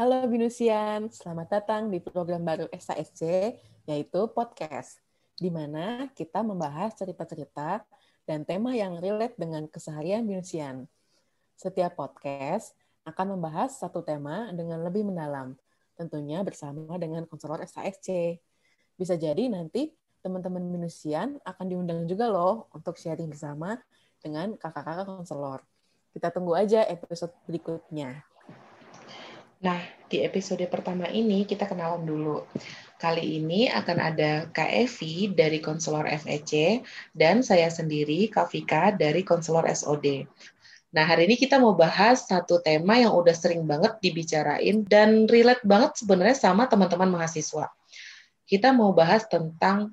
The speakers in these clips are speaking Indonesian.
Halo Binusian, selamat datang di program baru SASC, yaitu podcast, di mana kita membahas cerita-cerita dan tema yang relate dengan keseharian Binusian. Setiap podcast akan membahas satu tema dengan lebih mendalam, tentunya bersama dengan konselor SASC. Bisa jadi nanti teman-teman Binusian akan diundang juga loh untuk sharing bersama dengan kakak-kakak konselor. Kita tunggu aja episode berikutnya. Nah, di episode pertama ini kita kenalan dulu. Kali ini akan ada Kak dari konselor FEC dan saya sendiri Kak dari konselor SOD. Nah, hari ini kita mau bahas satu tema yang udah sering banget dibicarain dan relate banget sebenarnya sama teman-teman mahasiswa. Kita mau bahas tentang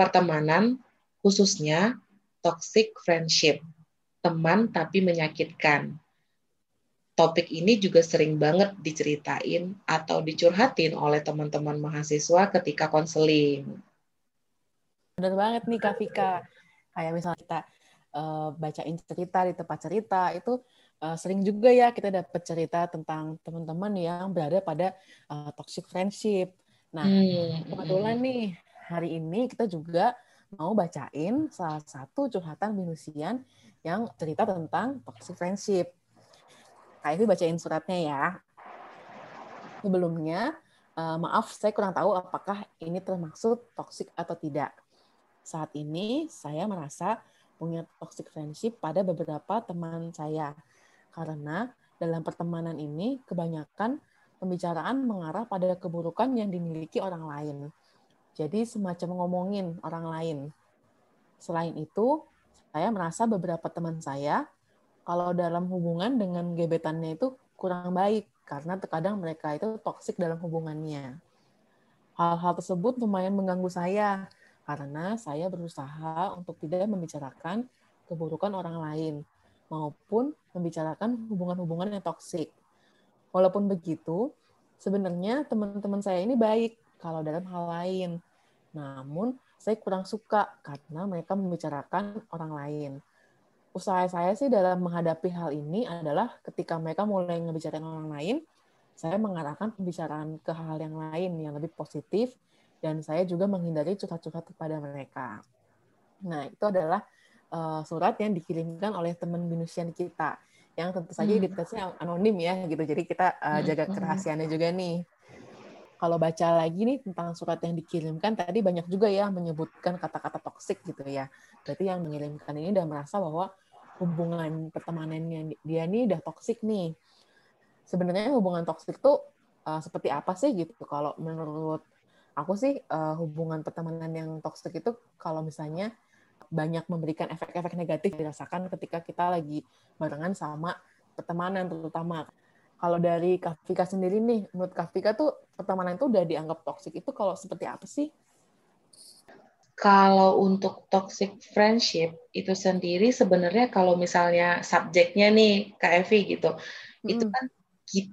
pertemanan, khususnya toxic friendship, teman tapi menyakitkan topik ini juga sering banget diceritain atau dicurhatin oleh teman-teman mahasiswa ketika konseling. Benar banget nih Kak Vika. Kayak misalnya kita uh, bacain cerita di tempat cerita, itu uh, sering juga ya kita dapat cerita tentang teman-teman yang berada pada uh, toxic friendship. Nah, hmm. kebetulan nih hari ini kita juga mau bacain salah satu curhatan binusian yang cerita tentang toxic friendship. Kak Evi bacain suratnya ya. Sebelumnya, uh, maaf saya kurang tahu apakah ini termasuk toxic atau tidak. Saat ini saya merasa punya toxic friendship pada beberapa teman saya. Karena dalam pertemanan ini kebanyakan pembicaraan mengarah pada keburukan yang dimiliki orang lain. Jadi semacam ngomongin orang lain. Selain itu, saya merasa beberapa teman saya kalau dalam hubungan dengan gebetannya itu kurang baik karena terkadang mereka itu toksik dalam hubungannya. Hal-hal tersebut lumayan mengganggu saya karena saya berusaha untuk tidak membicarakan keburukan orang lain maupun membicarakan hubungan-hubungan yang toksik. Walaupun begitu, sebenarnya teman-teman saya ini baik kalau dalam hal lain. Namun, saya kurang suka karena mereka membicarakan orang lain usaha saya sih dalam menghadapi hal ini adalah ketika mereka mulai ngebicarain orang lain, saya mengarahkan pembicaraan ke hal-hal yang lain yang lebih positif, dan saya juga menghindari curhat-curhat kepada mereka. Nah, itu adalah uh, surat yang dikirimkan oleh teman binusian kita, yang tentu saja hmm. identitasnya anonim ya, gitu. Jadi kita uh, jaga kerahasiaannya juga nih. Kalau baca lagi nih tentang surat yang dikirimkan, tadi banyak juga ya menyebutkan kata-kata toksik gitu ya. Berarti yang mengirimkan ini udah merasa bahwa hubungan pertemanannya dia nih udah toksik nih. Sebenarnya hubungan toksik tuh uh, seperti apa sih gitu? Kalau menurut aku sih uh, hubungan pertemanan yang toksik itu kalau misalnya banyak memberikan efek-efek negatif dirasakan ketika kita lagi barengan sama pertemanan terutama. Kalau dari Kafika sendiri nih, menurut Kafika tuh pertemanan itu udah dianggap toksik itu kalau seperti apa sih? Kalau untuk toxic friendship itu sendiri sebenarnya kalau misalnya subjeknya nih Kak Evi gitu, hmm. itu kan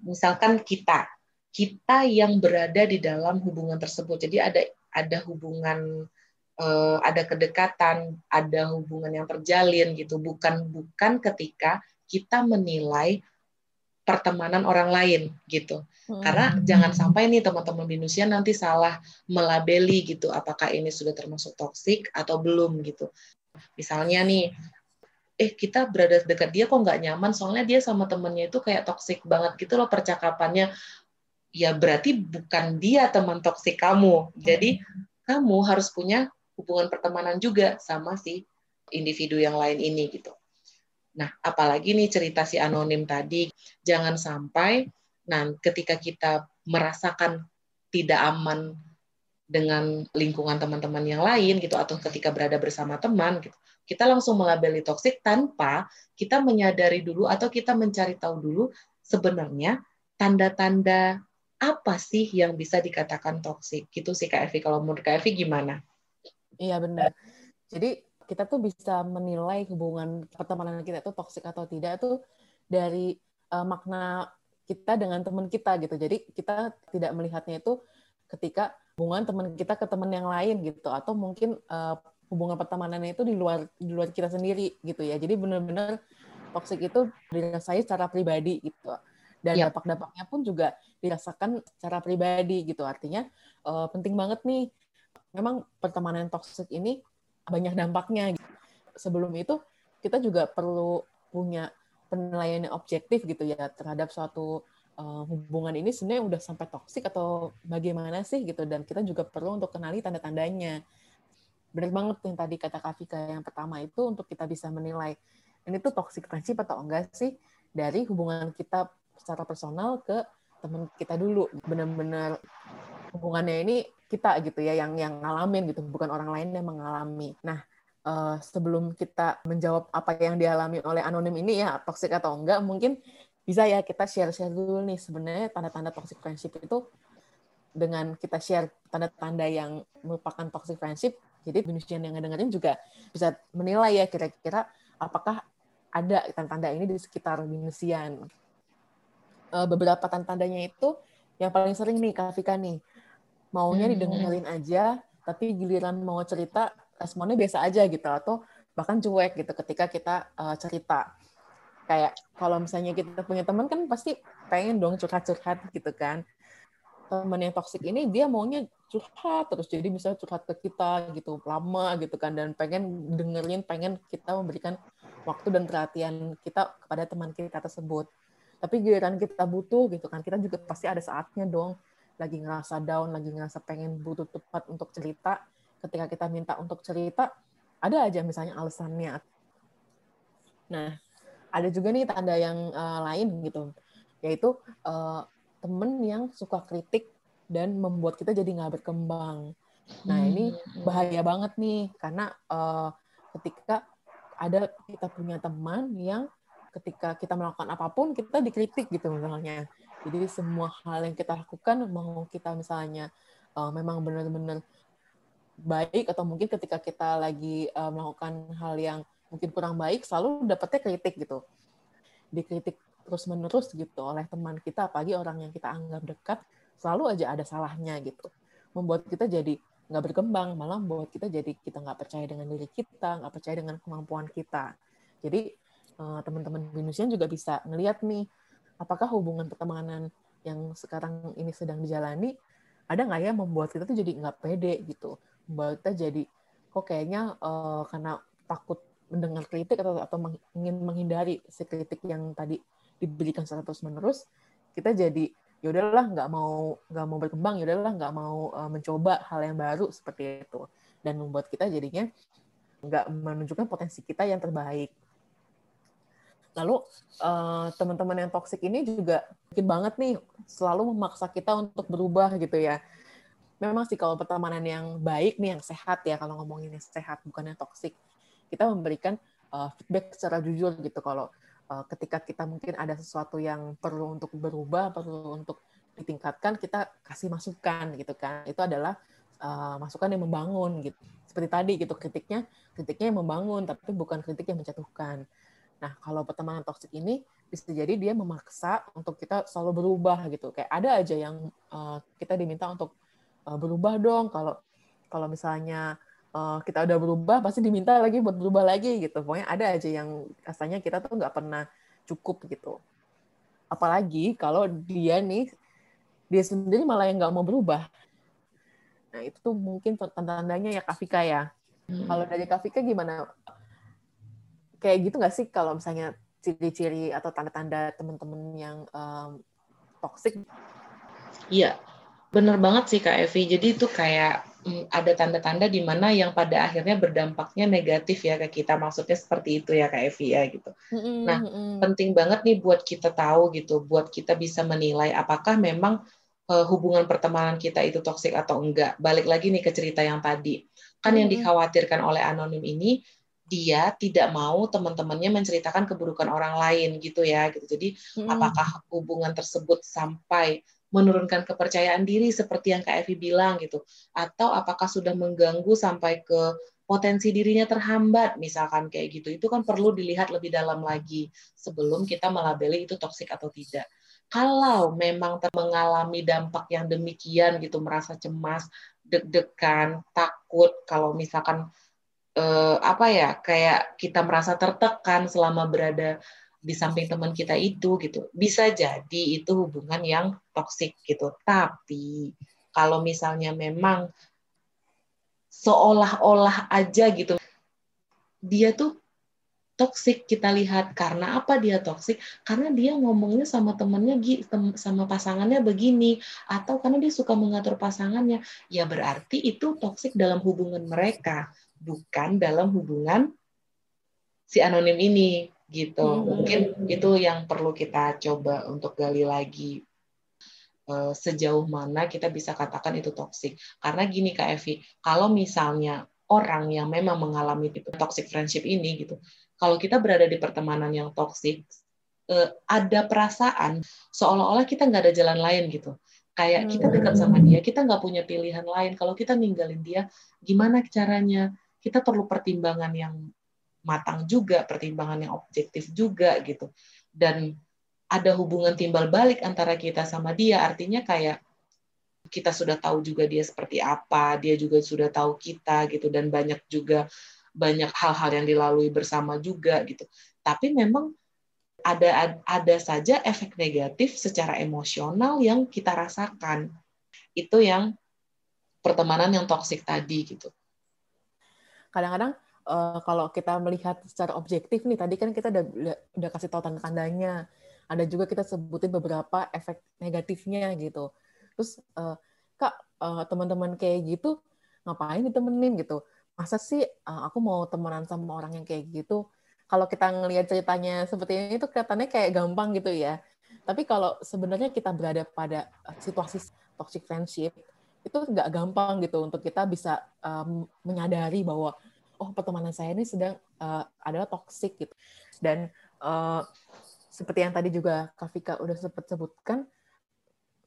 misalkan kita, kita yang berada di dalam hubungan tersebut. Jadi ada ada hubungan uh, ada kedekatan, ada hubungan yang terjalin gitu, bukan bukan ketika kita menilai pertemanan orang lain gitu. Karena hmm. jangan sampai nih teman-teman binusia nanti salah melabeli gitu apakah ini sudah termasuk toksik atau belum gitu. Misalnya nih eh kita berada dekat dia kok nggak nyaman soalnya dia sama temennya itu kayak toksik banget gitu loh percakapannya ya berarti bukan dia teman toksik kamu jadi hmm. kamu harus punya hubungan pertemanan juga sama si individu yang lain ini gitu Nah, apalagi nih cerita si anonim tadi, jangan sampai nah ketika kita merasakan tidak aman dengan lingkungan teman-teman yang lain gitu atau ketika berada bersama teman gitu, kita langsung melabeli toksik tanpa kita menyadari dulu atau kita mencari tahu dulu sebenarnya tanda-tanda apa sih yang bisa dikatakan toksik gitu sih Kak Evi kalau menurut Kak Evi gimana? Iya benar. Jadi kita tuh bisa menilai hubungan pertemanan kita itu toksik atau tidak tuh dari uh, makna kita dengan teman kita gitu. Jadi kita tidak melihatnya itu ketika hubungan teman kita ke teman yang lain gitu atau mungkin uh, hubungan pertemanannya itu di luar di luar kita sendiri gitu ya. Jadi benar-benar toksik itu dirasain secara pribadi gitu. dan yep. dampak-dampaknya pun juga dirasakan secara pribadi gitu artinya uh, penting banget nih memang pertemanan toksik ini banyak dampaknya sebelum itu kita juga perlu punya penilaian yang objektif gitu ya terhadap suatu uh, hubungan ini sebenarnya udah sampai toksik atau bagaimana sih gitu. Dan kita juga perlu untuk kenali tanda-tandanya. Benar banget yang tadi kata Kafika yang pertama itu untuk kita bisa menilai ini tuh toxic friendship atau enggak sih dari hubungan kita secara personal ke teman kita dulu. Benar-benar hubungannya ini kita gitu ya yang yang ngalamin gitu bukan orang lain yang mengalami. Nah uh, sebelum kita menjawab apa yang dialami oleh anonim ini ya toxic atau enggak mungkin bisa ya kita share-share dulu nih sebenarnya tanda-tanda toxic friendship itu dengan kita share tanda-tanda yang merupakan toxic friendship jadi Indonesian yang ngedengerin juga bisa menilai ya kira-kira apakah ada tanda-tanda ini di sekitar Indonesian uh, beberapa tanda-tandanya itu yang paling sering nih Kak Fika nih maunya hmm. didengerin aja tapi giliran mau cerita responnya biasa aja gitu atau bahkan cuek gitu ketika kita uh, cerita. Kayak kalau misalnya kita punya teman kan pasti pengen dong curhat-curhat gitu kan. Teman yang toksik ini dia maunya curhat terus jadi bisa curhat ke kita gitu lama gitu kan dan pengen dengerin pengen kita memberikan waktu dan perhatian kita kepada teman kita tersebut. Tapi giliran kita butuh gitu kan kita juga pasti ada saatnya dong lagi ngerasa down lagi ngerasa pengen butuh tepat untuk cerita ketika kita minta untuk cerita ada aja misalnya alasannya. Nah ada juga nih tanda yang uh, lain gitu yaitu uh, temen yang suka kritik dan membuat kita jadi nggak berkembang. Nah ini hmm. bahaya banget nih karena uh, ketika ada kita punya teman yang ketika kita melakukan apa pun kita dikritik gitu misalnya jadi semua hal yang kita lakukan mau kita misalnya uh, memang benar-benar baik atau mungkin ketika kita lagi uh, melakukan hal yang mungkin kurang baik selalu dapetnya kritik gitu. Dikritik terus menerus gitu oleh teman kita apalagi orang yang kita anggap dekat selalu aja ada salahnya gitu. Membuat kita jadi nggak berkembang malah membuat kita jadi kita nggak percaya dengan diri kita nggak percaya dengan kemampuan kita. Jadi uh, teman-teman Venusian juga bisa ngelihat nih apakah hubungan pertemanan yang sekarang ini sedang dijalani ada nggak ya membuat kita tuh jadi nggak pede gitu? Membuat kita jadi kok kayaknya uh, karena takut mendengar kritik atau atau ingin menghindari si kritik yang tadi diberikan secara terus menerus kita jadi ya udahlah nggak mau nggak mau berkembang ya udahlah nggak mau uh, mencoba hal yang baru seperti itu. Dan membuat kita jadinya nggak menunjukkan potensi kita yang terbaik lalu uh, teman-teman yang toksik ini juga mungkin banget nih selalu memaksa kita untuk berubah gitu ya. Memang sih kalau pertemanan yang baik nih yang sehat ya kalau ngomongin yang sehat bukan yang toksik kita memberikan uh, feedback secara jujur gitu kalau uh, ketika kita mungkin ada sesuatu yang perlu untuk berubah perlu untuk ditingkatkan kita kasih masukan gitu kan. Itu adalah uh, masukan yang membangun gitu. Seperti tadi gitu kritiknya kritiknya yang membangun tapi bukan kritik yang menjatuhkan nah kalau pertemanan toksik ini bisa jadi dia memaksa untuk kita selalu berubah gitu. Kayak ada aja yang uh, kita diminta untuk uh, berubah dong. Kalau kalau misalnya uh, kita udah berubah pasti diminta lagi buat berubah lagi gitu. Pokoknya ada aja yang rasanya kita tuh nggak pernah cukup gitu. Apalagi kalau dia nih dia sendiri malah yang nggak mau berubah. Nah itu tuh mungkin tanda-tandanya ya Kafika ya. Hmm. kalau dari Kafika gimana kayak gitu nggak sih kalau misalnya ciri-ciri atau tanda-tanda teman-teman yang um, toxic iya Bener banget sih Kak Evi. Jadi itu kayak mm, ada tanda-tanda di mana yang pada akhirnya berdampaknya negatif ya ke kita. Maksudnya seperti itu ya Kak Evi ya gitu. Nah, penting banget nih buat kita tahu gitu, buat kita bisa menilai apakah memang uh, hubungan pertemanan kita itu toksik atau enggak. Balik lagi nih ke cerita yang tadi. Kan yang dikhawatirkan oleh anonim ini dia tidak mau teman-temannya menceritakan keburukan orang lain gitu ya gitu. Jadi apakah hubungan tersebut sampai menurunkan kepercayaan diri seperti yang Kak Evi bilang gitu? Atau apakah sudah mengganggu sampai ke potensi dirinya terhambat misalkan kayak gitu? Itu kan perlu dilihat lebih dalam lagi sebelum kita melabeli itu toksik atau tidak. Kalau memang mengalami dampak yang demikian gitu merasa cemas deg-degan takut kalau misalkan eh, apa ya kayak kita merasa tertekan selama berada di samping teman kita itu gitu. Bisa jadi itu hubungan yang toksik gitu. Tapi kalau misalnya memang seolah-olah aja gitu dia tuh toksik kita lihat. Karena apa dia toksik? Karena dia ngomongnya sama temennya sama pasangannya begini. Atau karena dia suka mengatur pasangannya. Ya berarti itu toksik dalam hubungan mereka bukan dalam hubungan si anonim ini gitu. Hmm. Mungkin itu yang perlu kita coba untuk gali lagi eh, sejauh mana kita bisa katakan itu toksik. Karena gini Kak Evi, kalau misalnya orang yang memang mengalami tipe toxic friendship ini gitu, kalau kita berada di pertemanan yang toksik, eh, ada perasaan seolah-olah kita nggak ada jalan lain gitu. Kayak kita hmm. dekat sama dia, kita nggak punya pilihan lain. Kalau kita ninggalin dia, gimana caranya? Kita perlu pertimbangan yang matang juga, pertimbangan yang objektif juga gitu. Dan ada hubungan timbal balik antara kita sama dia, artinya kayak kita sudah tahu juga dia seperti apa, dia juga sudah tahu kita gitu dan banyak juga banyak hal-hal yang dilalui bersama juga gitu. Tapi memang ada ada saja efek negatif secara emosional yang kita rasakan. Itu yang pertemanan yang toksik tadi gitu. Kadang-kadang uh, kalau kita melihat secara objektif nih tadi kan kita udah udah, kasih tahu tanda-tandanya ada juga kita sebutin beberapa efek negatifnya gitu. Terus uh, kak uh, teman-teman kayak gitu ngapain ditemenin gitu? Masa sih uh, aku mau temenan sama orang yang kayak gitu? Kalau kita ngelihat ceritanya seperti ini itu kelihatannya kayak gampang gitu ya. Tapi kalau sebenarnya kita berada pada situasi toxic friendship itu nggak gampang gitu untuk kita bisa um, menyadari bahwa oh pertemanan saya ini sedang uh, adalah toxic gitu. Dan uh, seperti yang tadi juga Kafika udah sempat sebutkan,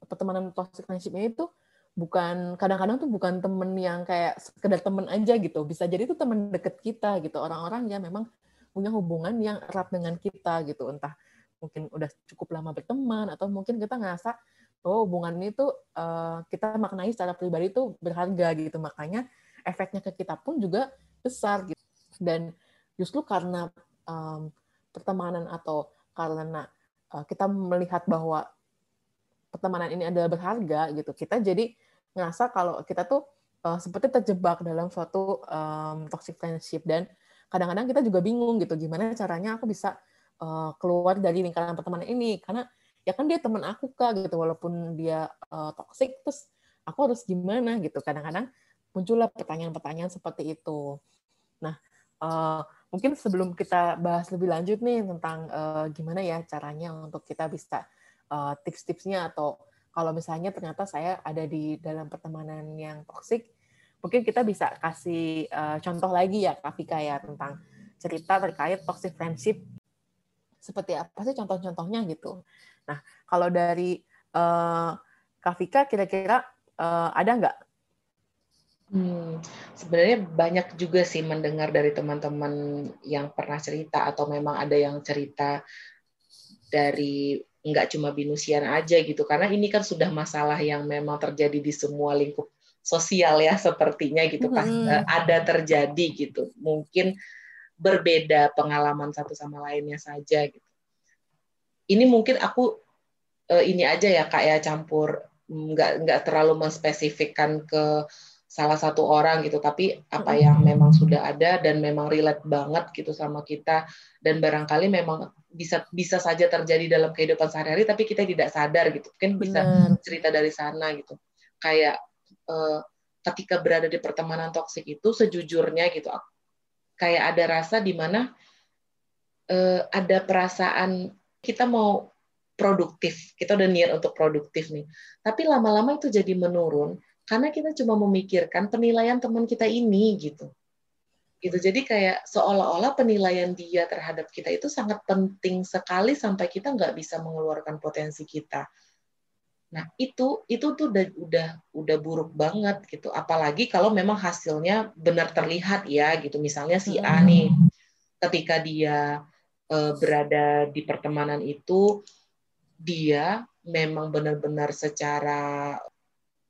pertemanan toxic friendship ini tuh bukan kadang-kadang tuh bukan temen yang kayak sekedar temen aja gitu. Bisa jadi itu temen deket kita gitu. Orang-orang yang memang punya hubungan yang erat dengan kita gitu. Entah mungkin udah cukup lama berteman atau mungkin kita ngerasa oh hubungan ini tuh uh, kita maknai secara pribadi tuh berharga gitu. Makanya efeknya ke kita pun juga besar gitu. Dan justru karena um, pertemanan atau karena uh, kita melihat bahwa pertemanan ini adalah berharga gitu kita jadi ngerasa kalau kita tuh uh, seperti terjebak dalam suatu um, toxic friendship. Dan kadang-kadang kita juga bingung gitu gimana caranya aku bisa uh, keluar dari lingkaran pertemanan ini. Karena ya kan dia teman aku kak gitu. Walaupun dia uh, toxic terus aku harus gimana gitu. Kadang-kadang muncullah pertanyaan-pertanyaan seperti itu. Nah, uh, mungkin sebelum kita bahas lebih lanjut nih tentang uh, gimana ya caranya untuk kita bisa uh, tips-tipsnya atau kalau misalnya ternyata saya ada di dalam pertemanan yang toksik, mungkin kita bisa kasih uh, contoh lagi ya Kak ya tentang cerita terkait toxic friendship. Seperti apa sih contoh-contohnya gitu. Nah, kalau dari uh, Kak Vika kira-kira uh, ada nggak? Hmm, sebenarnya banyak juga sih mendengar dari teman-teman yang pernah cerita atau memang ada yang cerita dari nggak cuma binusian aja gitu. Karena ini kan sudah masalah yang memang terjadi di semua lingkup sosial ya sepertinya gitu pas hmm. ada terjadi gitu. Mungkin berbeda pengalaman satu sama lainnya saja gitu ini mungkin aku eh, ini aja ya kak ya campur nggak nggak terlalu menspesifikkan ke salah satu orang gitu. Tapi apa yang memang sudah ada dan memang relate banget gitu sama kita dan barangkali memang bisa bisa saja terjadi dalam kehidupan sehari-hari tapi kita tidak sadar gitu. Kan bisa cerita dari sana gitu. Kayak eh, ketika berada di pertemanan toksik itu sejujurnya gitu kayak ada rasa di mana eh, ada perasaan kita mau produktif kita udah niat untuk produktif nih. Tapi lama-lama itu jadi menurun karena kita cuma memikirkan penilaian teman kita ini gitu. Gitu. Jadi kayak seolah-olah penilaian dia terhadap kita itu sangat penting sekali sampai kita nggak bisa mengeluarkan potensi kita. Nah itu itu tuh udah udah udah buruk banget gitu. Apalagi kalau memang hasilnya benar terlihat ya gitu. Misalnya si A nih ketika dia berada di pertemanan itu dia memang benar-benar secara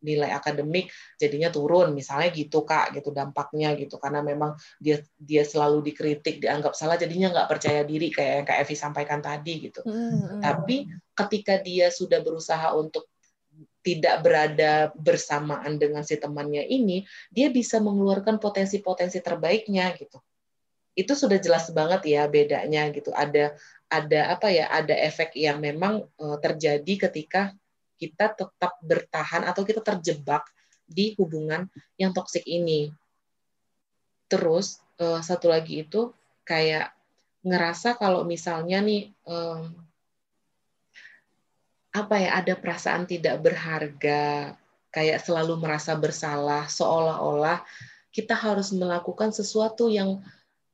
nilai akademik jadinya turun. Misalnya gitu kak gitu dampaknya gitu. Karena memang dia dia selalu dikritik dianggap salah jadinya nggak percaya diri kayak yang kak Evi sampaikan tadi gitu. Hmm. tapi ketika dia sudah berusaha untuk tidak berada bersamaan dengan si temannya ini dia bisa mengeluarkan potensi-potensi terbaiknya gitu itu sudah jelas banget ya bedanya gitu. Ada ada apa ya ada efek yang memang uh, terjadi ketika kita tetap bertahan atau kita terjebak di hubungan yang toksik ini. Terus uh, satu lagi itu kayak ngerasa kalau misalnya nih um, apa ya ada perasaan tidak berharga kayak selalu merasa bersalah seolah-olah kita harus melakukan sesuatu yang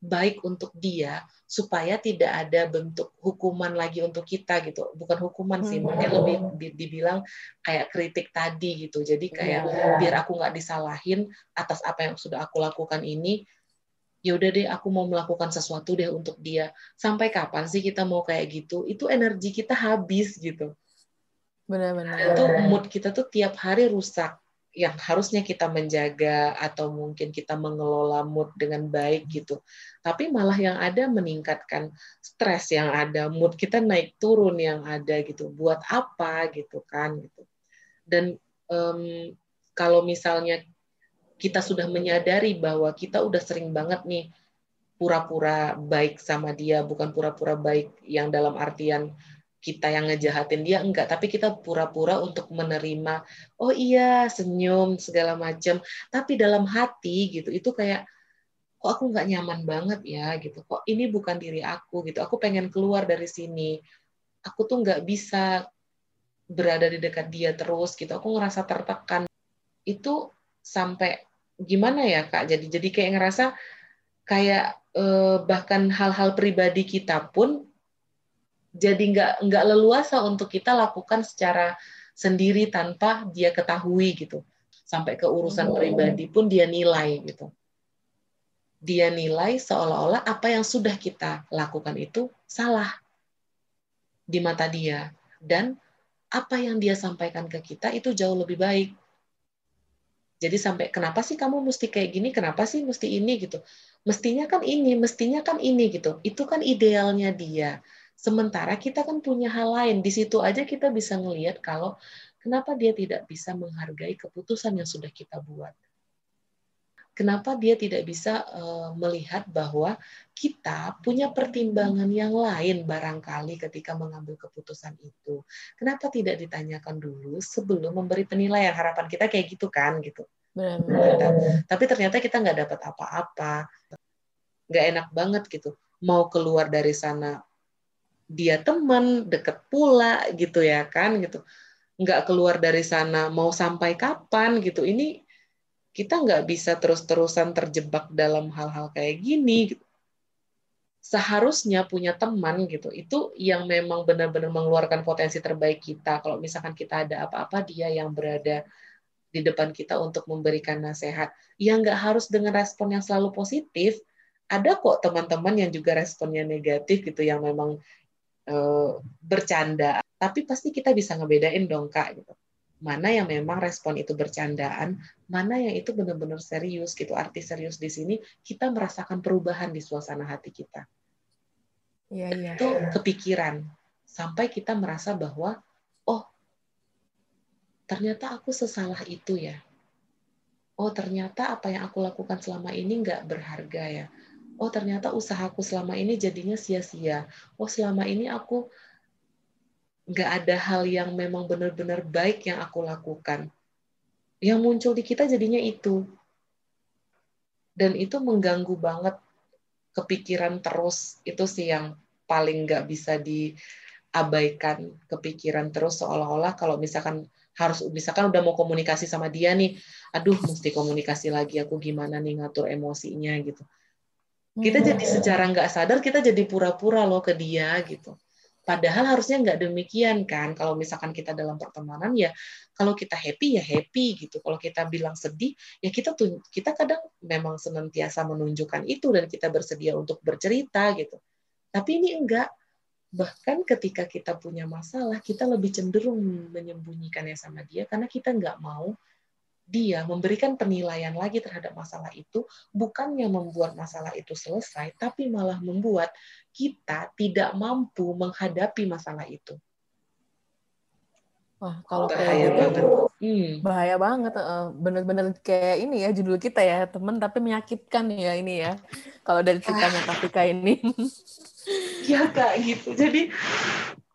baik untuk dia supaya tidak ada bentuk hukuman lagi untuk kita gitu. Bukan hukuman sih hmm. mungkin lebih dibilang kayak kritik tadi gitu. Jadi kayak iya. biar aku nggak disalahin atas apa yang sudah aku lakukan ini ya udah deh aku mau melakukan sesuatu deh untuk dia. Sampai kapan sih kita mau kayak gitu? Itu energi kita habis gitu. Benar-benar. Itu mood kita tuh tiap hari rusak yang harusnya kita menjaga atau mungkin kita mengelola mood dengan baik gitu. Tapi malah yang ada meningkatkan stres yang ada, mood kita naik turun yang ada gitu. Buat apa gitu kan gitu. Dan um, kalau misalnya kita sudah menyadari bahwa kita udah sering banget nih pura-pura baik sama dia, bukan pura-pura baik yang dalam artian kita yang ngejahatin dia enggak. Tapi kita pura-pura untuk menerima oh iya senyum segala macam tapi dalam hati gitu itu kayak kok aku nggak nyaman banget ya? gitu. Kok ini bukan diri aku? gitu. Aku pengen keluar dari sini. Aku tuh nggak bisa berada di dekat dia terus gitu. Aku ngerasa tertekan. Itu sampai gimana ya kak? Jadi jadi kayak ngerasa kayak eh, bahkan hal-hal pribadi kita pun jadi nggak nggak leluasa untuk kita lakukan secara sendiri tanpa dia ketahui gitu. Sampai ke urusan oh. pribadi pun dia nilai gitu. Dia nilai seolah-olah apa yang sudah kita lakukan itu salah di mata dia. Dan apa yang dia sampaikan ke kita itu jauh lebih baik. Jadi sampai kenapa sih kamu mesti kayak gini? Kenapa sih mesti ini gitu? Mestinya kan ini mestinya kan ini gitu. Itu kan idealnya dia Sementara kita kan punya hal lain. Di situ aja kita bisa ngelihat kalau kenapa dia tidak bisa menghargai keputusan yang sudah kita buat. Kenapa dia tidak bisa uh, melihat bahwa kita punya pertimbangan yang lain barangkali ketika mengambil keputusan itu. Kenapa tidak ditanyakan dulu sebelum memberi penilaian? Harapan kita kayak gitu kan gitu. Benar. Tapi ternyata kita nggak dapat apa-apa. Nggak enak banget gitu. Mau keluar dari sana dia teman deket pula gitu ya kan gitu. Nggak keluar dari sana mau sampai kapan gitu. Ini kita nggak bisa terus-terusan terjebak dalam hal-hal kayak gini gitu. seharusnya punya teman gitu. Itu yang memang benar-benar mengeluarkan potensi terbaik kita. Kalau misalkan kita ada apa-apa dia yang berada di depan kita untuk memberikan nasihat. Yang nggak harus dengan respon yang selalu positif ada kok teman-teman yang juga responnya negatif gitu yang memang bercanda, tapi pasti kita bisa ngebedain dong kak gitu. Mana yang memang respon itu bercandaan, mana yang itu benar-benar serius gitu. Arti serius di sini kita merasakan perubahan di suasana hati kita. Ya, ya. Itu kepikiran sampai kita merasa bahwa oh ternyata aku sesalah itu ya. Oh ternyata apa yang aku lakukan selama ini nggak berharga ya oh ternyata usahaku selama ini jadinya sia-sia. Oh selama ini aku nggak ada hal yang memang benar-benar baik yang aku lakukan. Yang muncul di kita jadinya itu. Dan itu mengganggu banget kepikiran terus. Itu sih yang paling nggak bisa diabaikan kepikiran terus seolah-olah kalau misalkan harus misalkan udah mau komunikasi sama dia nih, aduh mesti komunikasi lagi aku gimana nih ngatur emosinya gitu kita hmm. jadi secara nggak sadar kita jadi pura-pura loh ke dia gitu. Padahal harusnya nggak demikian kan. Kalau misalkan kita dalam pertemanan ya, kalau kita happy ya happy gitu. Kalau kita bilang sedih ya kita tuh kita kadang memang senantiasa menunjukkan itu dan kita bersedia untuk bercerita gitu. Tapi ini enggak. Bahkan ketika kita punya masalah, kita lebih cenderung menyembunyikannya sama dia karena kita nggak mau dia memberikan penilaian lagi terhadap masalah itu, bukannya membuat masalah itu selesai, tapi malah membuat kita tidak mampu menghadapi masalah itu. Wah, kalau bahaya kayak gitu, banget. Hmm. Bahaya banget. Bener-bener kayak ini ya judul kita ya, teman tapi menyakitkan ya ini ya. Kalau dari ceritanya Kafika ini. Iya kak gitu. Jadi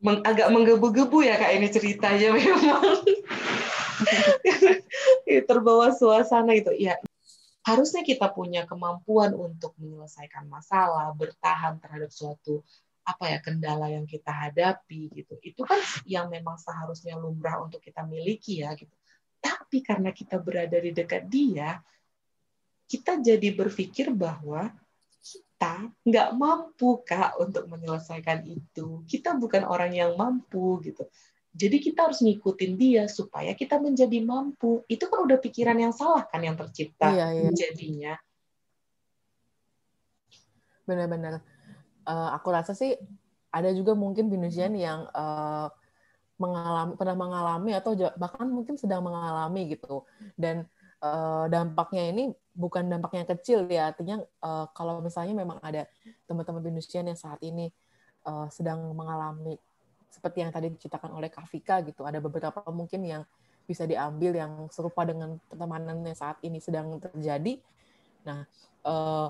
meng agak menggebu-gebu ya kak ini ceritanya memang. Terbawa suasana itu. Ya harusnya kita punya kemampuan untuk menyelesaikan masalah, bertahan terhadap suatu apa ya kendala yang kita hadapi gitu. Itu kan yang memang seharusnya lumrah untuk kita miliki ya gitu. Tapi karena kita berada di dekat dia kita jadi berpikir bahwa kita nggak mampu kak untuk menyelesaikan itu. Kita bukan orang yang mampu gitu jadi kita harus ngikutin dia supaya kita menjadi mampu. Itu kan udah pikiran yang salah kan yang tercipta iya, iya. jadinya. Benar-benar. Uh, aku rasa sih ada juga mungkin Indonesian yang uh, mengalami pernah mengalami atau bahkan mungkin sedang mengalami gitu. Dan uh, dampaknya ini bukan dampaknya kecil ya. Artinya uh, kalau misalnya memang ada teman-teman Indonesian yang saat ini uh, sedang mengalami seperti yang tadi diceritakan oleh Kafika gitu. Ada beberapa mungkin yang bisa diambil yang serupa dengan pertemanannya saat ini sedang terjadi. Nah uh,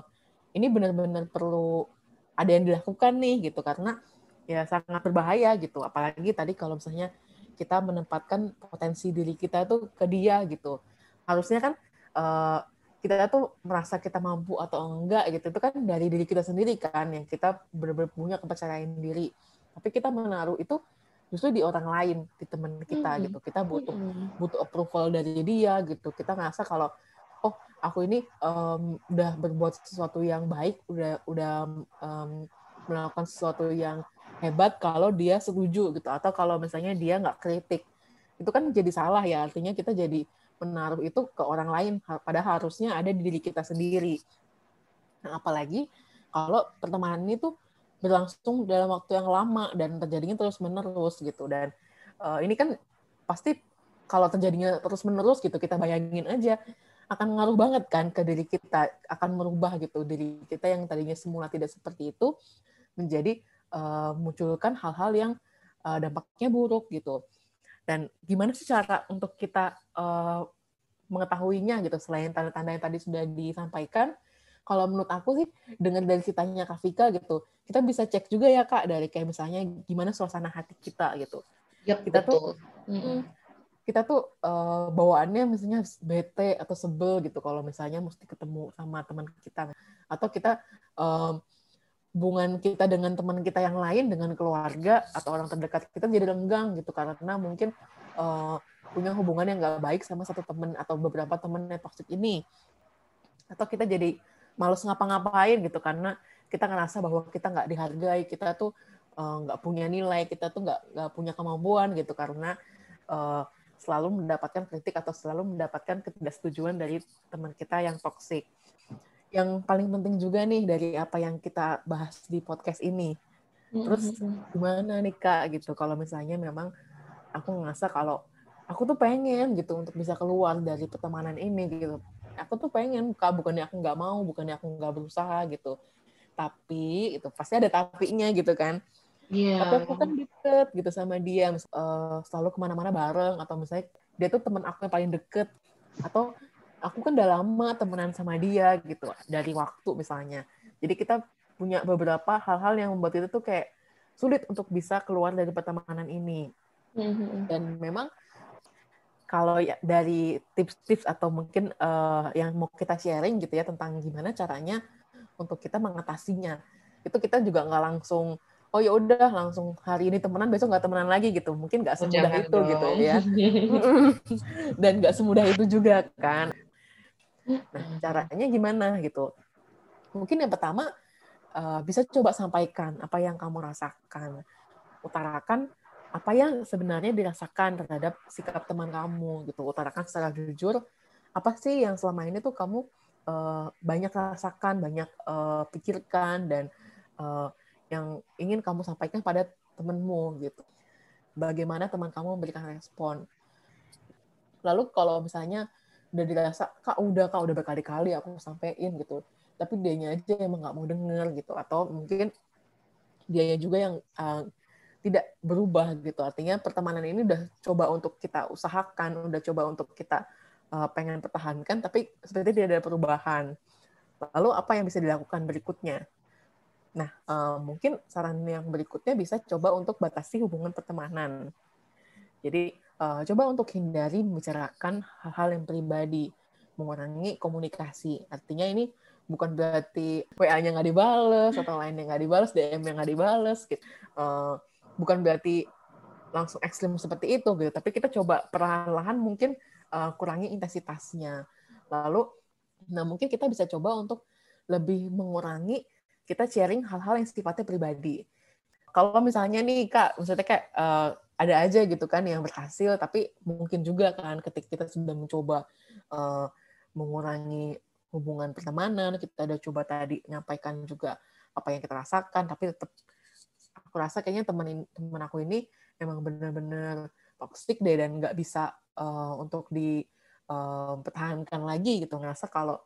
ini benar-benar perlu ada yang dilakukan nih gitu karena ya sangat berbahaya gitu. Apalagi tadi kalau misalnya kita menempatkan potensi diri kita itu ke dia gitu. Harusnya kan uh, kita tuh merasa kita mampu atau enggak gitu. Itu kan dari diri kita sendiri kan yang kita benar-benar punya kepercayaan diri tapi kita menaruh itu justru di orang lain di teman kita hmm. gitu. Kita butuh hmm. butuh approval dari dia gitu. Kita ngerasa kalau oh aku ini um, udah berbuat sesuatu yang baik udah udah um, melakukan sesuatu yang hebat kalau dia setuju gitu. Atau kalau misalnya dia nggak kritik. Itu kan jadi salah ya. Artinya kita jadi menaruh itu ke orang lain. Padahal harusnya ada di diri kita sendiri. Nah, apalagi kalau pertemanan itu berlangsung dalam waktu yang lama dan terjadinya terus menerus gitu dan uh, ini kan pasti kalau terjadinya terus menerus gitu kita bayangin aja akan ngaruh banget kan ke diri kita, akan merubah gitu diri kita yang tadinya semula tidak seperti itu menjadi uh, munculkan hal-hal yang uh, dampaknya buruk gitu. Dan gimana sih cara untuk kita uh, mengetahuinya gitu selain tanda-tanda yang tadi sudah disampaikan? Kalau menurut aku sih dengan dari ceritanya Kak Vika gitu, kita bisa cek juga ya Kak dari kayak misalnya gimana suasana hati kita gitu. Yep, kita betul. tuh mm, kita tuh uh, bawaannya misalnya bete atau sebel gitu kalau misalnya mesti ketemu sama teman kita. Atau kita um, hubungan kita dengan teman kita yang lain dengan keluarga atau orang terdekat kita jadi lenggang gitu. Karena mungkin uh, punya hubungan yang nggak baik sama satu teman atau beberapa teman yang toxic ini. Atau kita jadi males ngapa-ngapain gitu karena kita ngerasa bahwa kita nggak dihargai kita tuh nggak uh, punya nilai kita tuh nggak nggak punya kemampuan gitu karena uh, selalu mendapatkan kritik atau selalu mendapatkan ketidaksetujuan dari teman kita yang toksik. Yang paling penting juga nih dari apa yang kita bahas di podcast ini. Terus gimana nih Kak gitu kalau misalnya memang aku ngerasa kalau aku tuh pengen gitu untuk bisa keluar dari pertemanan ini gitu. Aku tuh pengen Kak bukannya aku nggak mau, bukannya aku nggak berusaha gitu. Tapi itu pasti ada tapinya gitu kan Yeah. Tapi aku kan deket gitu sama dia, uh, selalu ke mana-mana bareng atau misalnya dia tuh teman aku yang paling deket atau aku kan udah lama temenan sama dia gitu dari waktu misalnya. Jadi kita punya beberapa hal-hal yang membuat itu tuh kayak sulit untuk bisa keluar dari pertemanan ini. Mm-hmm. Dan memang kalau ya dari tips-tips atau mungkin uh, yang mau kita sharing gitu ya tentang gimana caranya untuk kita mengatasinya, itu kita juga nggak langsung oh ya udah langsung hari ini temenan besok nggak temenan lagi gitu. Mungkin nggak oh, semudah itu dong. gitu ya dan nggak semudah itu juga kan. Nah caranya gimana gitu? Mungkin yang pertama uh, bisa coba sampaikan apa yang kamu rasakan. Utarakan apa yang sebenarnya dirasakan terhadap sikap teman kamu gitu utarakan secara jujur apa sih yang selama ini tuh kamu uh, banyak rasakan banyak uh, pikirkan dan uh, yang ingin kamu sampaikan pada temanmu gitu. Bagaimana teman kamu memberikan respon. Lalu kalau misalnya udah dirasa kak udah kak udah berkali-kali aku sampein gitu tapi dianya aja emang nggak mau denger gitu atau mungkin dianya juga yang uh, tidak berubah gitu. Artinya pertemanan ini udah coba untuk kita usahakan udah coba untuk kita uh, pengen pertahankan tapi seperti tidak ada perubahan. Lalu apa yang bisa dilakukan berikutnya? Nah uh, mungkin saran yang berikutnya bisa coba untuk batasi hubungan pertemanan. Jadi uh, coba untuk hindari membicarakan hal-hal yang pribadi mengurangi komunikasi. Artinya ini bukan berarti WA-nya nggak dibales atau lainnya nggak dibales, DM-nya nggak dibales, gitu. Uh, bukan berarti langsung ekstrim seperti itu gitu. Tapi kita coba perlahan-lahan mungkin uh, kurangi intensitasnya. Lalu, nah mungkin kita bisa coba untuk lebih mengurangi kita sharing hal-hal yang sifatnya pribadi. Kalau misalnya nih kak, misalnya kayak uh, ada aja gitu kan yang berhasil, tapi mungkin juga kan ketika kita sudah mencoba uh, mengurangi hubungan pertemanan, kita udah coba tadi nyampaikan juga apa yang kita rasakan, tapi tetap aku rasa kayaknya teman teman aku ini emang bener-bener toxic deh dan nggak bisa uh, untuk dipertahankan uh, lagi gitu. Ngerasa kalau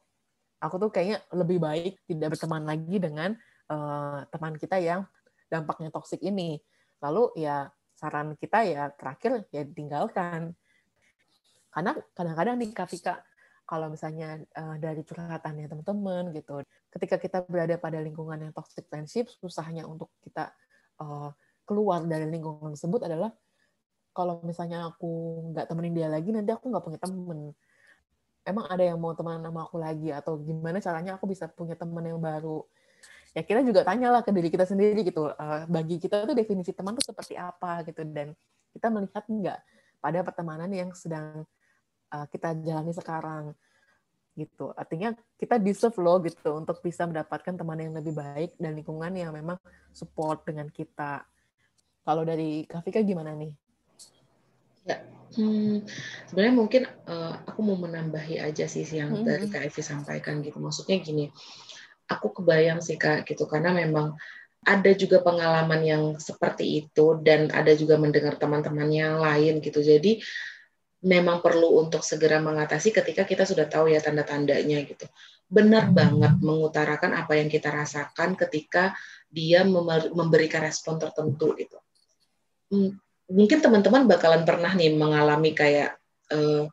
aku tuh kayaknya lebih baik tidak berteman lagi dengan uh, teman kita yang dampaknya toxic ini. Lalu ya saran kita ya terakhir ya tinggalkan karena kadang-kadang nih Kak kalau misalnya uh, dari curhatannya teman-teman gitu ketika kita berada pada lingkungan yang toxic friendship susahnya untuk kita uh, keluar dari lingkungan tersebut adalah kalau misalnya aku nggak temenin dia lagi nanti aku nggak punya temen. Emang ada yang mau teman sama aku lagi? Atau gimana caranya aku bisa punya teman yang baru? Ya kita juga tanyalah ke diri kita sendiri gitu. Uh, bagi kita tuh definisi teman tuh seperti apa gitu. Dan kita melihat nggak pada pertemanan yang sedang uh, kita jalani sekarang gitu. Artinya kita deserve loh gitu untuk bisa mendapatkan teman yang lebih baik dan lingkungan yang memang support dengan kita. Kalau dari Kafika gimana nih? Ya, hmm, sebenarnya mungkin uh, aku mau menambahi aja sih yang mm -hmm. dari Kak Evi sampaikan gitu. Maksudnya gini, aku kebayang sih Kak gitu karena memang ada juga pengalaman yang seperti itu dan ada juga mendengar teman-teman yang lain gitu. Jadi memang perlu untuk segera mengatasi ketika kita sudah tahu ya tanda-tandanya gitu. Benar hmm. banget mengutarakan apa yang kita rasakan ketika dia memberikan respon tertentu gitu. Hmm, mungkin teman-teman bakalan pernah nih mengalami kayak uh,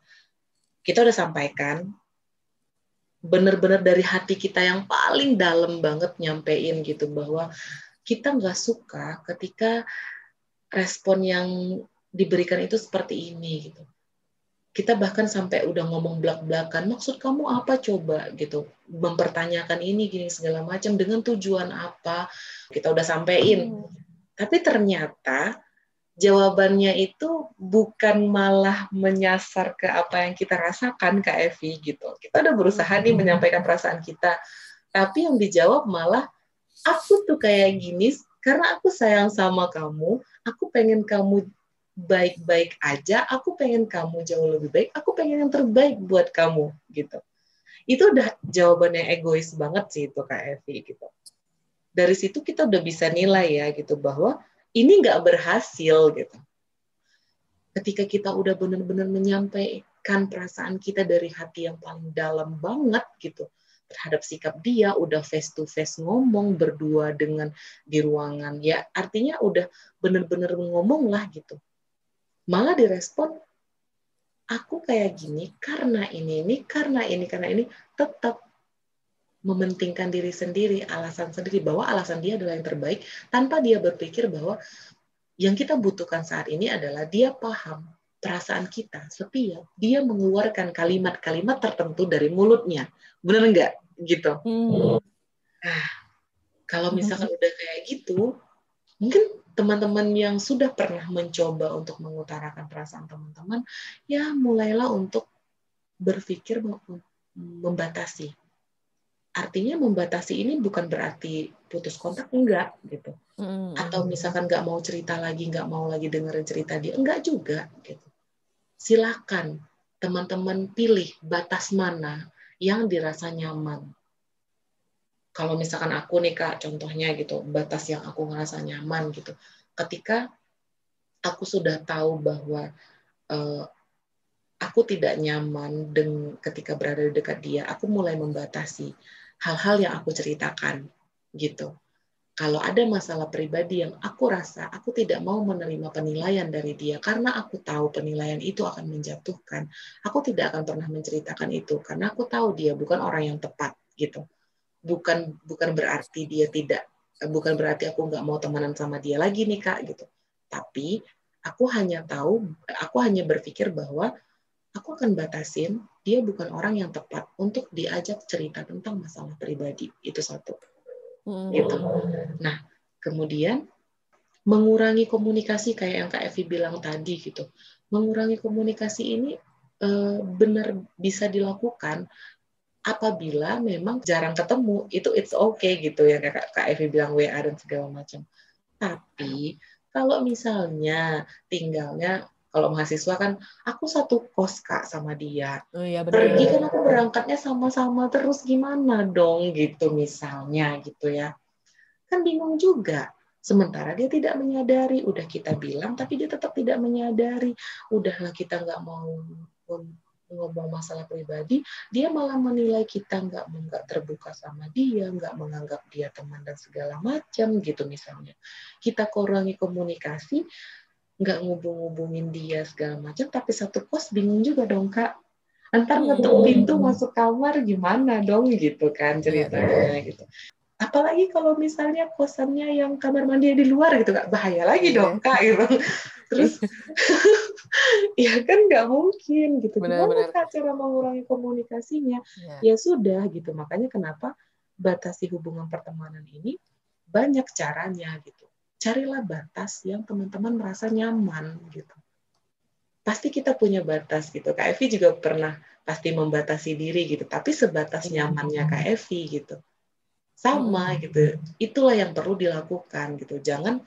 kita udah sampaikan benar-benar dari hati kita yang paling dalam banget nyampein gitu bahwa kita nggak suka ketika respon yang diberikan itu seperti ini gitu kita bahkan sampai udah ngomong belak-belakan maksud kamu apa coba? Gitu. Mempertanyakan ini gini segala macam dengan tujuan apa? Kita udah sampein. Hmm. tapi ternyata jawabannya itu bukan malah menyasar ke apa yang kita rasakan Kak Evi gitu. Kita udah berusaha nih hmm. menyampaikan perasaan kita. Tapi yang dijawab malah aku tuh kayak gini karena aku sayang sama kamu aku pengen kamu baik-baik aja, aku pengen kamu jauh lebih baik, aku pengen yang terbaik buat kamu gitu. Itu udah jawabannya egois banget sih itu Kak Evi gitu. Dari situ kita udah bisa nilai ya gitu bahwa ini nggak berhasil gitu. Ketika kita udah benar-benar menyampaikan perasaan kita dari hati yang paling dalam banget gitu terhadap sikap dia, udah face to face ngomong berdua dengan di ruangan ya artinya udah bener-bener ngomong lah gitu malah direspon aku kayak gini karena ini ini karena ini karena ini tetap mementingkan diri sendiri alasan sendiri bahwa alasan dia adalah yang terbaik tanpa dia berpikir bahwa yang kita butuhkan saat ini adalah dia paham perasaan kita setiap dia mengeluarkan kalimat-kalimat tertentu dari mulutnya bener nggak gitu hmm. nah, kalau misalkan hmm. udah kayak gitu mungkin teman-teman yang sudah pernah mencoba untuk mengutarakan perasaan teman-teman, ya mulailah untuk berpikir membatasi. Artinya membatasi ini bukan berarti putus kontak, enggak gitu. Mm. Atau misalkan nggak mau cerita lagi, nggak mau lagi dengerin cerita dia, enggak juga gitu. Silakan teman-teman pilih batas mana yang dirasa nyaman kalau misalkan aku nih kak contohnya gitu batas yang aku ngerasa nyaman gitu ketika aku sudah tahu bahwa uh, aku tidak nyaman dengan ketika berada di dekat dia, aku mulai membatasi hal-hal yang aku ceritakan gitu. Kalau ada masalah pribadi yang aku rasa aku tidak mau menerima penilaian dari dia karena aku tahu penilaian itu akan menjatuhkan, aku tidak akan pernah menceritakan itu karena aku tahu dia bukan orang yang tepat gitu. Bukan bukan berarti dia tidak bukan berarti aku nggak mau temenan sama dia lagi nih kak gitu. Tapi aku hanya tahu, aku hanya berpikir bahwa aku akan batasin dia bukan orang yang tepat untuk diajak cerita tentang masalah pribadi itu satu hmm. gitu nah kemudian mengurangi komunikasi kayak yang kak Evi bilang tadi gitu mengurangi komunikasi ini eh, benar bisa dilakukan apabila memang jarang ketemu itu it's okay gitu ya kak kak Evi bilang WA dan segala macam. Tapi kalau misalnya tinggalnya kalau mahasiswa kan aku satu kos kak sama dia. Oh, iya, bener. pergi kan aku berangkatnya sama-sama terus gimana dong gitu misalnya gitu ya. Kan bingung juga. Sementara dia tidak menyadari udah kita bilang tapi dia tetap tidak menyadari. Udahlah kita nggak mau ngomong masalah pribadi, dia malah menilai kita nggak nggak terbuka sama dia, nggak menganggap dia teman dan segala macam gitu misalnya. Kita kurangi komunikasi, nggak ngubung-ngubungin dia segala macam tapi satu kos bingung juga dong kak antar ngetuk hmm. pintu masuk kamar gimana dong gitu kan iya, ceritanya gitu apalagi kalau misalnya kosannya yang kamar mandi di luar gitu kak bahaya lagi iya. dong kak gitu terus ya kan nggak mungkin gitu benar, gimana benar. cara mengurangi komunikasinya ya. ya sudah gitu makanya kenapa batasi hubungan pertemanan ini banyak caranya gitu carilah batas yang teman-teman merasa nyaman gitu. Pasti kita punya batas gitu. Kak Evi juga pernah pasti membatasi diri gitu, tapi sebatas nyamannya Kak Evi gitu. Sama gitu. Itulah yang perlu dilakukan gitu. Jangan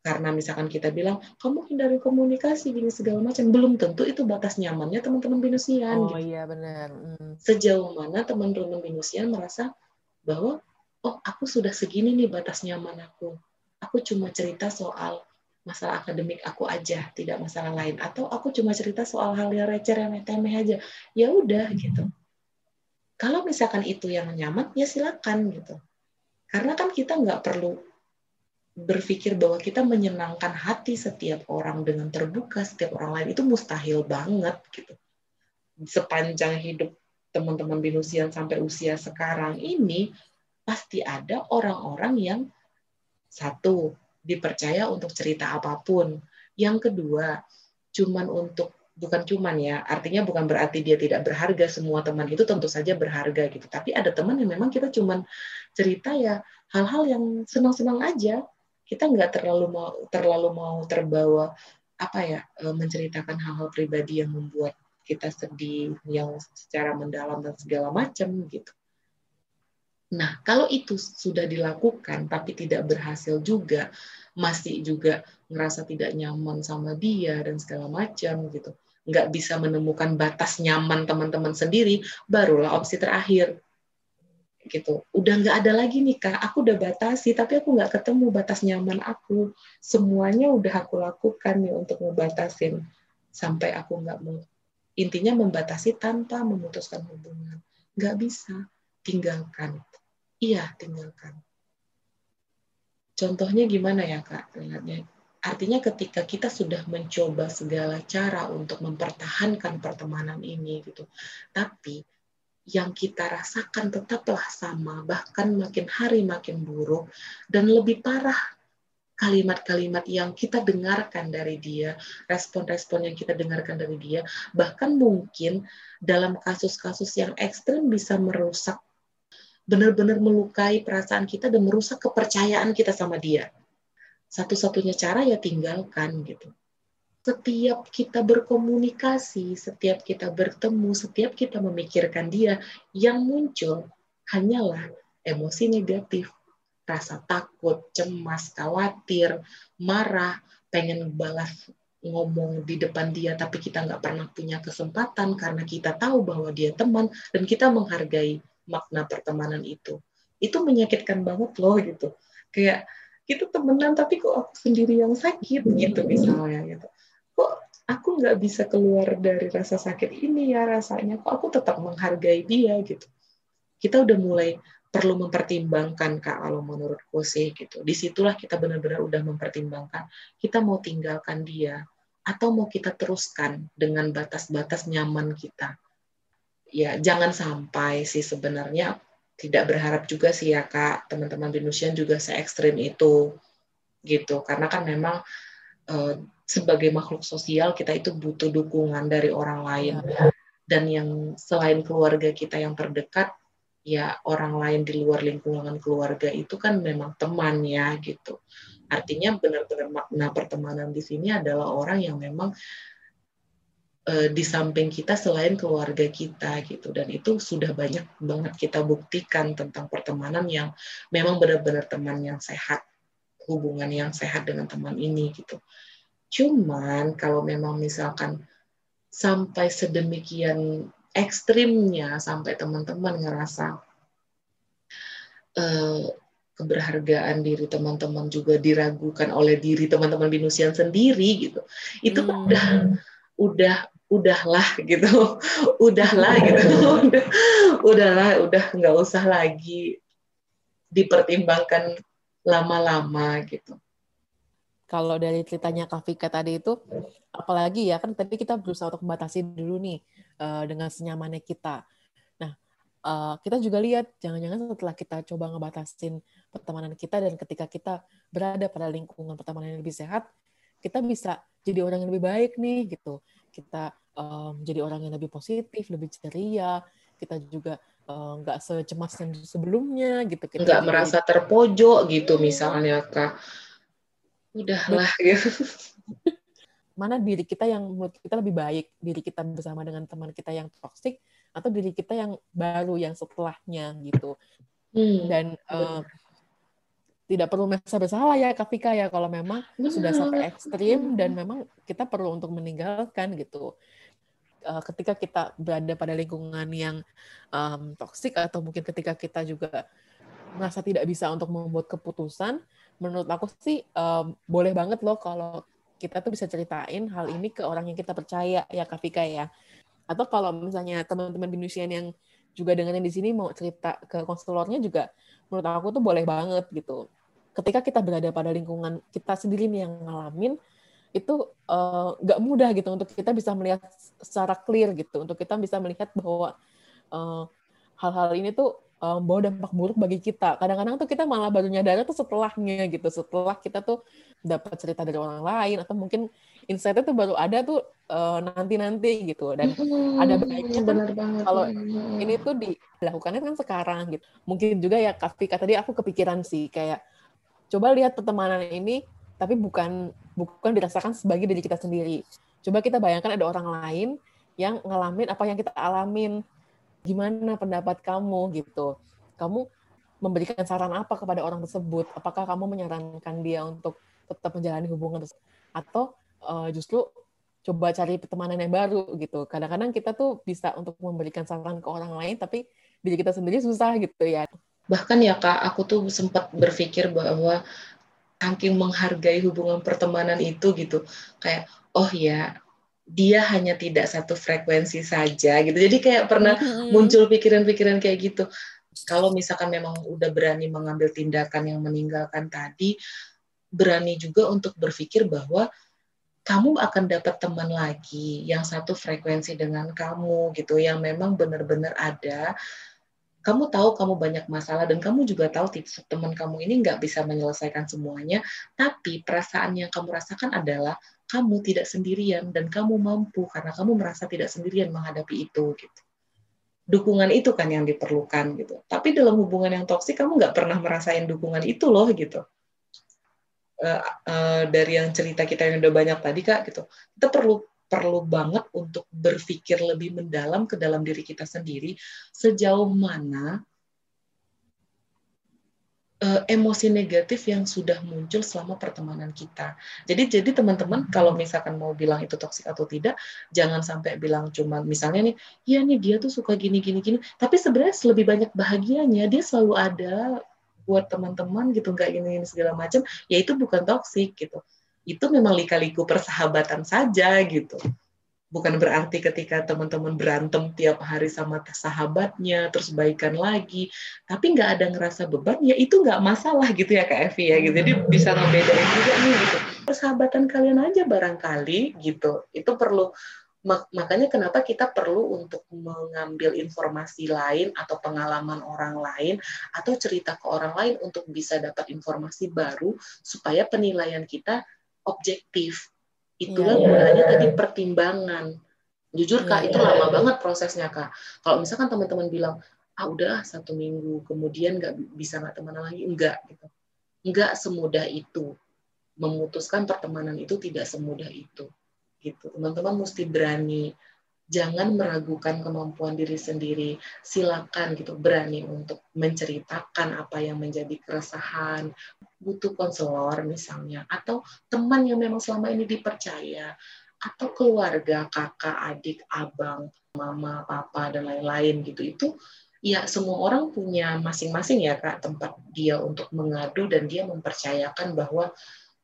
karena misalkan kita bilang kamu hindari komunikasi gini segala macam belum tentu itu batas nyamannya teman-teman binusian oh gitu. iya benar hmm. sejauh mana teman-teman binusian merasa bahwa oh aku sudah segini nih batas nyaman aku aku cuma cerita soal masalah akademik aku aja, tidak masalah lain. Atau aku cuma cerita soal hal yang receh, yang temeh aja. Ya udah gitu. Kalau misalkan itu yang nyaman, ya silakan gitu. Karena kan kita nggak perlu berpikir bahwa kita menyenangkan hati setiap orang dengan terbuka setiap orang lain itu mustahil banget gitu. Sepanjang hidup teman-teman binusian sampai usia sekarang ini pasti ada orang-orang yang satu, dipercaya untuk cerita apa pun. Yang kedua, cuman untuk bukan cuman ya, artinya bukan berarti dia tidak berharga. Semua teman itu tentu saja berharga gitu. Tapi ada teman yang memang kita cuman cerita ya hal-hal yang senang-senang aja. Kita nggak terlalu mau terlalu mau terbawa apa ya e, menceritakan hal-hal pribadi yang membuat kita sedih yang secara mendalam dan segala macam gitu. Nah, kalau itu sudah dilakukan tapi tidak berhasil juga, masih juga ngerasa tidak nyaman sama dia dan segala macam gitu, nggak bisa menemukan batas nyaman teman-teman sendiri, barulah opsi terakhir gitu. Udah nggak ada lagi nih kak, aku udah batasi tapi aku nggak ketemu batas nyaman aku. Semuanya udah aku lakukan nih untuk ngebatasin sampai aku nggak mau. Intinya membatasi tanpa memutuskan hubungan. Nggak bisa, tinggalkan Iya, tinggalkan. Contohnya gimana ya, Kak? Lihatnya. Artinya ketika kita sudah mencoba segala cara untuk mempertahankan pertemanan ini gitu. Tapi yang kita rasakan tetaplah sama, bahkan makin hari makin buruk dan lebih parah kalimat-kalimat yang kita dengarkan dari dia, respon-respon yang kita dengarkan dari dia, bahkan mungkin dalam kasus-kasus yang ekstrim bisa merusak benar-benar melukai perasaan kita dan merusak kepercayaan kita sama dia. Satu-satunya cara ya tinggalkan gitu. Setiap kita berkomunikasi, setiap kita bertemu, setiap kita memikirkan dia, yang muncul hanyalah emosi negatif, rasa takut, cemas, khawatir, marah, pengen balas ngomong di depan dia tapi kita nggak pernah punya kesempatan karena kita tahu bahwa dia teman dan kita menghargai makna pertemanan itu. Itu menyakitkan banget loh gitu. Kayak kita temenan tapi kok aku sendiri yang sakit gitu misalnya gitu aku nggak bisa keluar dari rasa sakit ini ya rasanya. Kok aku tetap menghargai dia gitu. Kita udah mulai perlu mempertimbangkan kak kalau menurutku sih gitu. Di situlah kita benar-benar udah mempertimbangkan kita mau tinggalkan dia atau mau kita teruskan dengan batas-batas nyaman kita. Ya jangan sampai sih sebenarnya tidak berharap juga sih ya kak teman-teman Venusian juga se ekstrim itu gitu. Karena kan memang uh, sebagai makhluk sosial kita itu butuh dukungan dari orang lain. Ya. dan yang selain keluarga kita yang terdekat ya orang lain di luar lingkungan keluarga itu kan memang teman ya gitu. Artinya benar-benar makna pertemanan di sini adalah orang yang memang uh, di samping kita selain keluarga kita gitu. Dan itu sudah banyak banget kita buktikan tentang pertemanan yang memang benar-benar teman yang sehat hubungan yang sehat dengan teman ini gitu Cuman kalau memang misalkan sampai sedemikian ekstrimnya sampai teman-teman ngerasa uh, keberhargaan diri teman-teman juga diragukan oleh diri teman-teman binusian sendiri gitu. Itu hmm. udah udah udahlah gitu. udahlah gitu. udah, udahlah udah nggak usah lagi dipertimbangkan lama-lama gitu kalau dari ceritanya Kak Vika tadi itu, apalagi ya kan tadi kita berusaha untuk membatasi dulu nih uh, dengan senyamannya kita. Nah, uh, kita juga lihat jangan-jangan setelah kita coba ngebatasin pertemanan kita dan ketika kita berada pada lingkungan pertemanan yang lebih sehat, kita bisa jadi orang yang lebih baik nih gitu. Kita um, jadi orang yang lebih positif, lebih ceria. Kita juga nggak uh, secemas yang sebelumnya gitu. Kita nggak merasa terpojok gitu misalnya kak udahlah gitu mana diri kita yang menurut kita lebih baik? Diri kita bersama dengan teman kita yang toksik atau diri kita yang baru yang setelahnya gitu? Hmm. dan uh, tidak perlu merasa bersalah ya Kafika ya. Kalau memang sudah sampai ekstrim dan memang kita perlu untuk meninggalkan gitu uh, ketika kita berada pada lingkungan yang um, toksik atau mungkin ketika kita juga merasa tidak bisa untuk membuat keputusan menurut aku sih um, boleh banget loh kalau kita tuh bisa ceritain hal ini ke orang yang kita percaya ya Kak Vika ya. Atau kalau misalnya teman-teman binusian yang juga dengerin di sini mau cerita ke konselornya juga menurut aku tuh boleh banget gitu. Ketika kita berada pada lingkungan kita sendiri nih yang ngalamin itu uh, nggak mudah gitu untuk kita bisa melihat secara clear gitu untuk kita bisa melihat bahwa uh, hal-hal ini tuh um, bawa dampak buruk bagi kita. Kadang-kadang tuh kita malah baru nyadar tuh setelahnya gitu, setelah kita tuh dapat cerita dari orang lain atau mungkin insight itu baru ada tuh uh, nanti-nanti gitu dan hmm, ada baiknya kan kalau ini tuh dilakukannya kan sekarang gitu. Mungkin juga ya Kak tadi aku kepikiran sih kayak coba lihat pertemanan ini tapi bukan bukan dirasakan sebagai diri kita sendiri. Coba kita bayangkan ada orang lain yang ngalamin apa yang kita alamin gimana pendapat kamu gitu? Kamu memberikan saran apa kepada orang tersebut? Apakah kamu menyarankan dia untuk tetap menjalani hubungan tersebut? Atau uh, justru coba cari pertemanan yang baru gitu? Kadang-kadang kita tuh bisa untuk memberikan saran ke orang lain tapi diri kita sendiri susah gitu ya. Bahkan ya kak aku tuh sempat berpikir bahwa saking menghargai hubungan pertemanan itu gitu. Kayak oh ya dia hanya tidak satu frekuensi saja gitu. Jadi kayak pernah mm-hmm. muncul pikiran-pikiran kayak gitu. Kalau misalkan memang udah berani mengambil tindakan yang meninggalkan tadi, berani juga untuk berpikir bahwa kamu akan dapat teman lagi yang satu frekuensi dengan kamu gitu, yang memang benar-benar ada. Kamu tahu kamu banyak masalah dan kamu juga tahu teman kamu ini nggak bisa menyelesaikan semuanya, tapi perasaan yang kamu rasakan adalah kamu tidak sendirian dan kamu mampu karena kamu merasa tidak sendirian menghadapi itu gitu. Dukungan itu kan yang diperlukan gitu. Tapi dalam hubungan yang toksik kamu nggak pernah merasain dukungan itu loh gitu. Uh, uh, dari yang cerita kita yang udah banyak tadi kak gitu, kita perlu perlu banget untuk berpikir lebih mendalam ke dalam diri kita sendiri sejauh mana emosi negatif yang sudah muncul selama pertemanan kita. Jadi jadi teman-teman kalau misalkan mau bilang itu toksik atau tidak, jangan sampai bilang cuma misalnya nih, ya nih dia tuh suka gini gini gini, tapi sebenarnya lebih banyak bahagianya, dia selalu ada buat teman-teman gitu, nggak gini, gini segala macam, ya itu bukan toksik gitu. itu memang lika-liku persahabatan saja gitu bukan berarti ketika teman-teman berantem tiap hari sama sahabatnya terus baikan lagi tapi nggak ada ngerasa beban ya itu nggak masalah gitu ya kak Evi ya. Gitu. Jadi bisa ngebedain juga nih gitu. Persahabatan kalian aja barangkali gitu. Itu perlu makanya kenapa kita perlu untuk mengambil informasi lain atau pengalaman orang lain atau cerita ke orang lain untuk bisa dapat informasi baru supaya penilaian kita objektif Itulah yeah. gunanya tadi pertimbangan. Jujur kak, yeah. itu lama banget prosesnya kak. Kalau misalkan teman-teman bilang, ah udah satu minggu, kemudian nggak bisa nggak temenan lagi, enggak gitu. Enggak semudah itu. Memutuskan pertemanan itu tidak semudah itu. Gitu. Teman-teman mesti berani jangan meragukan kemampuan diri sendiri. Silakan gitu berani untuk menceritakan apa yang menjadi keresahan, butuh konselor misalnya atau teman yang memang selama ini dipercaya atau keluarga, kakak, adik, abang, mama, papa dan lain-lain gitu. Itu ya semua orang punya masing-masing ya Kak tempat dia untuk mengadu dan dia mempercayakan bahwa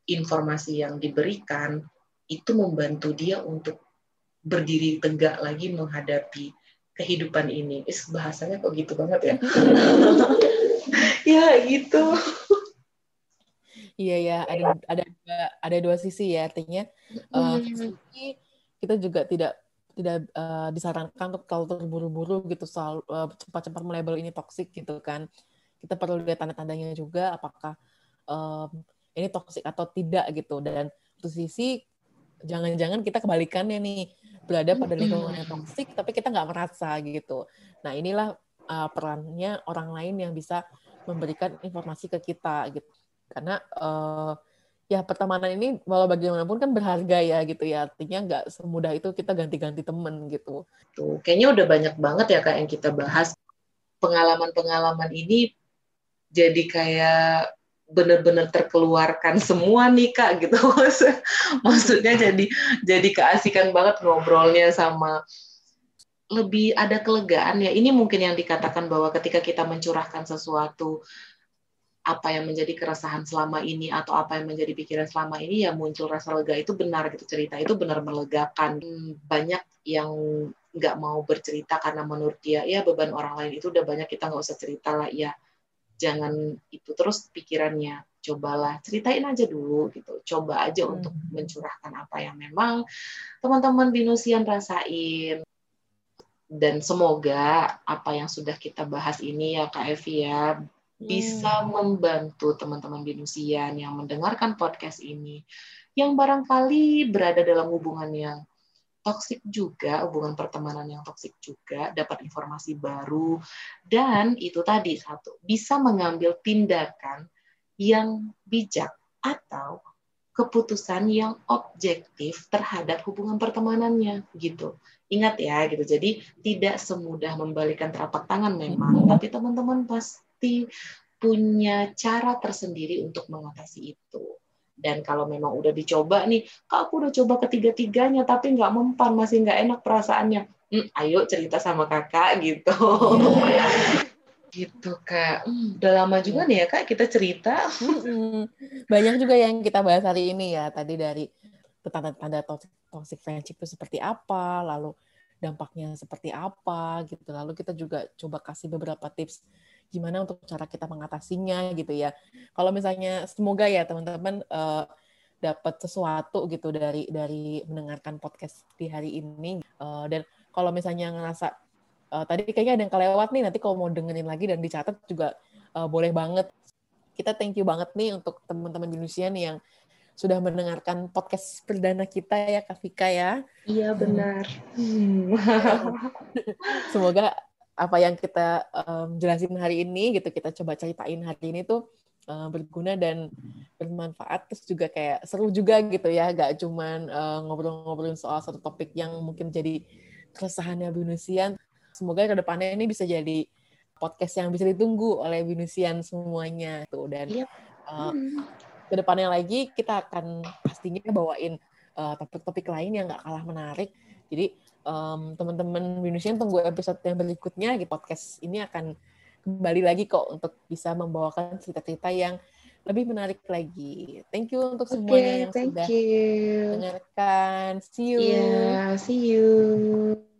informasi yang diberikan itu membantu dia untuk berdiri tegak lagi menghadapi kehidupan ini. Is bahasanya kok gitu banget ya? ya gitu. Iya ya, ada ada dua, ada dua sisi ya artinya uh, kita juga tidak tidak uh, disarankan untuk terlalu terburu-buru gitu soal uh, cepat-cepat melabel ini toksik gitu kan. Kita perlu lihat tanda-tandanya juga apakah um, ini toksik atau tidak gitu dan satu sisi jangan-jangan kita kebalikannya nih berada pada lingkungan yang toksik tapi kita nggak merasa gitu. Nah inilah uh, perannya orang lain yang bisa memberikan informasi ke kita gitu. Karena uh, ya pertemanan ini walau bagaimanapun kan berharga ya gitu ya. Artinya nggak semudah itu kita ganti-ganti temen gitu. Tuh kayaknya udah banyak banget ya kak yang kita bahas. Pengalaman-pengalaman ini jadi kayak benar-benar terkeluarkan semua nih kak gitu. Maksudnya jadi jadi keasikan banget ngobrolnya sama lebih ada kelegaan ya. Ini mungkin yang dikatakan bahwa ketika kita mencurahkan sesuatu apa yang menjadi keresahan selama ini atau apa yang menjadi pikiran selama ini ya muncul rasa lega. Itu benar gitu cerita. Itu benar melegakan. Banyak yang nggak mau bercerita karena menurut dia ya beban orang lain itu udah banyak kita nggak usah cerita lah ya jangan itu terus pikirannya cobalah ceritain aja dulu gitu coba aja hmm. untuk mencurahkan apa yang memang teman-teman binusian rasain dan semoga apa yang sudah kita bahas ini ya Kak Evi ya bisa hmm. membantu teman-teman binusian yang mendengarkan podcast ini yang barangkali berada dalam hubungan yang toksik juga, hubungan pertemanan yang toksik juga, dapat informasi baru, dan itu tadi satu, bisa mengambil tindakan yang bijak atau keputusan yang objektif terhadap hubungan pertemanannya gitu. Ingat ya gitu. Jadi tidak semudah membalikan telapak tangan memang, tapi teman-teman pasti punya cara tersendiri untuk mengatasi itu. Dan kalau memang udah dicoba nih, kak aku udah coba ketiga-tiganya tapi nggak mempan, masih nggak enak perasaannya. Hmm, ayo cerita sama kakak gitu. gitu kak. Hmm, udah lama juga nih ya kak kita cerita. Banyak juga yang kita bahas hari ini ya tadi dari tanda-tanda toxic friendship itu seperti apa, lalu dampaknya seperti apa gitu. Lalu kita juga coba kasih beberapa tips gimana untuk cara kita mengatasinya gitu ya. Kalau misalnya semoga ya teman-teman uh, dapat sesuatu gitu dari dari mendengarkan podcast di hari ini uh, dan kalau misalnya ngerasa uh, tadi kayaknya ada yang kelewat nih nanti kalau mau dengerin lagi dan dicatat juga uh, boleh banget. Kita thank you banget nih untuk teman-teman Indonesia nih yang sudah mendengarkan podcast perdana kita ya Kak Vika ya. Iya benar. Hmm. Semoga apa yang kita um, jelasin hari ini gitu kita coba ceritain hari ini tuh uh, berguna dan bermanfaat. Terus juga kayak seru juga gitu ya gak cuman uh, ngobrol-ngobrolin soal satu topik yang mungkin jadi keresahannya Binusian semoga ke depannya ini bisa jadi podcast yang bisa ditunggu oleh Binusian semuanya tuh. Dan yep. uh, ke depannya lagi kita akan pastinya bawain topik-topik uh, lain yang gak kalah menarik. Jadi um, teman-teman Indonesia tunggu episode yang berikutnya di podcast ini akan kembali lagi kok untuk bisa membawakan cerita-cerita yang lebih menarik lagi. Thank you untuk semuanya okay, yang thank sudah you. mendengarkan. See you. Yeah, see you.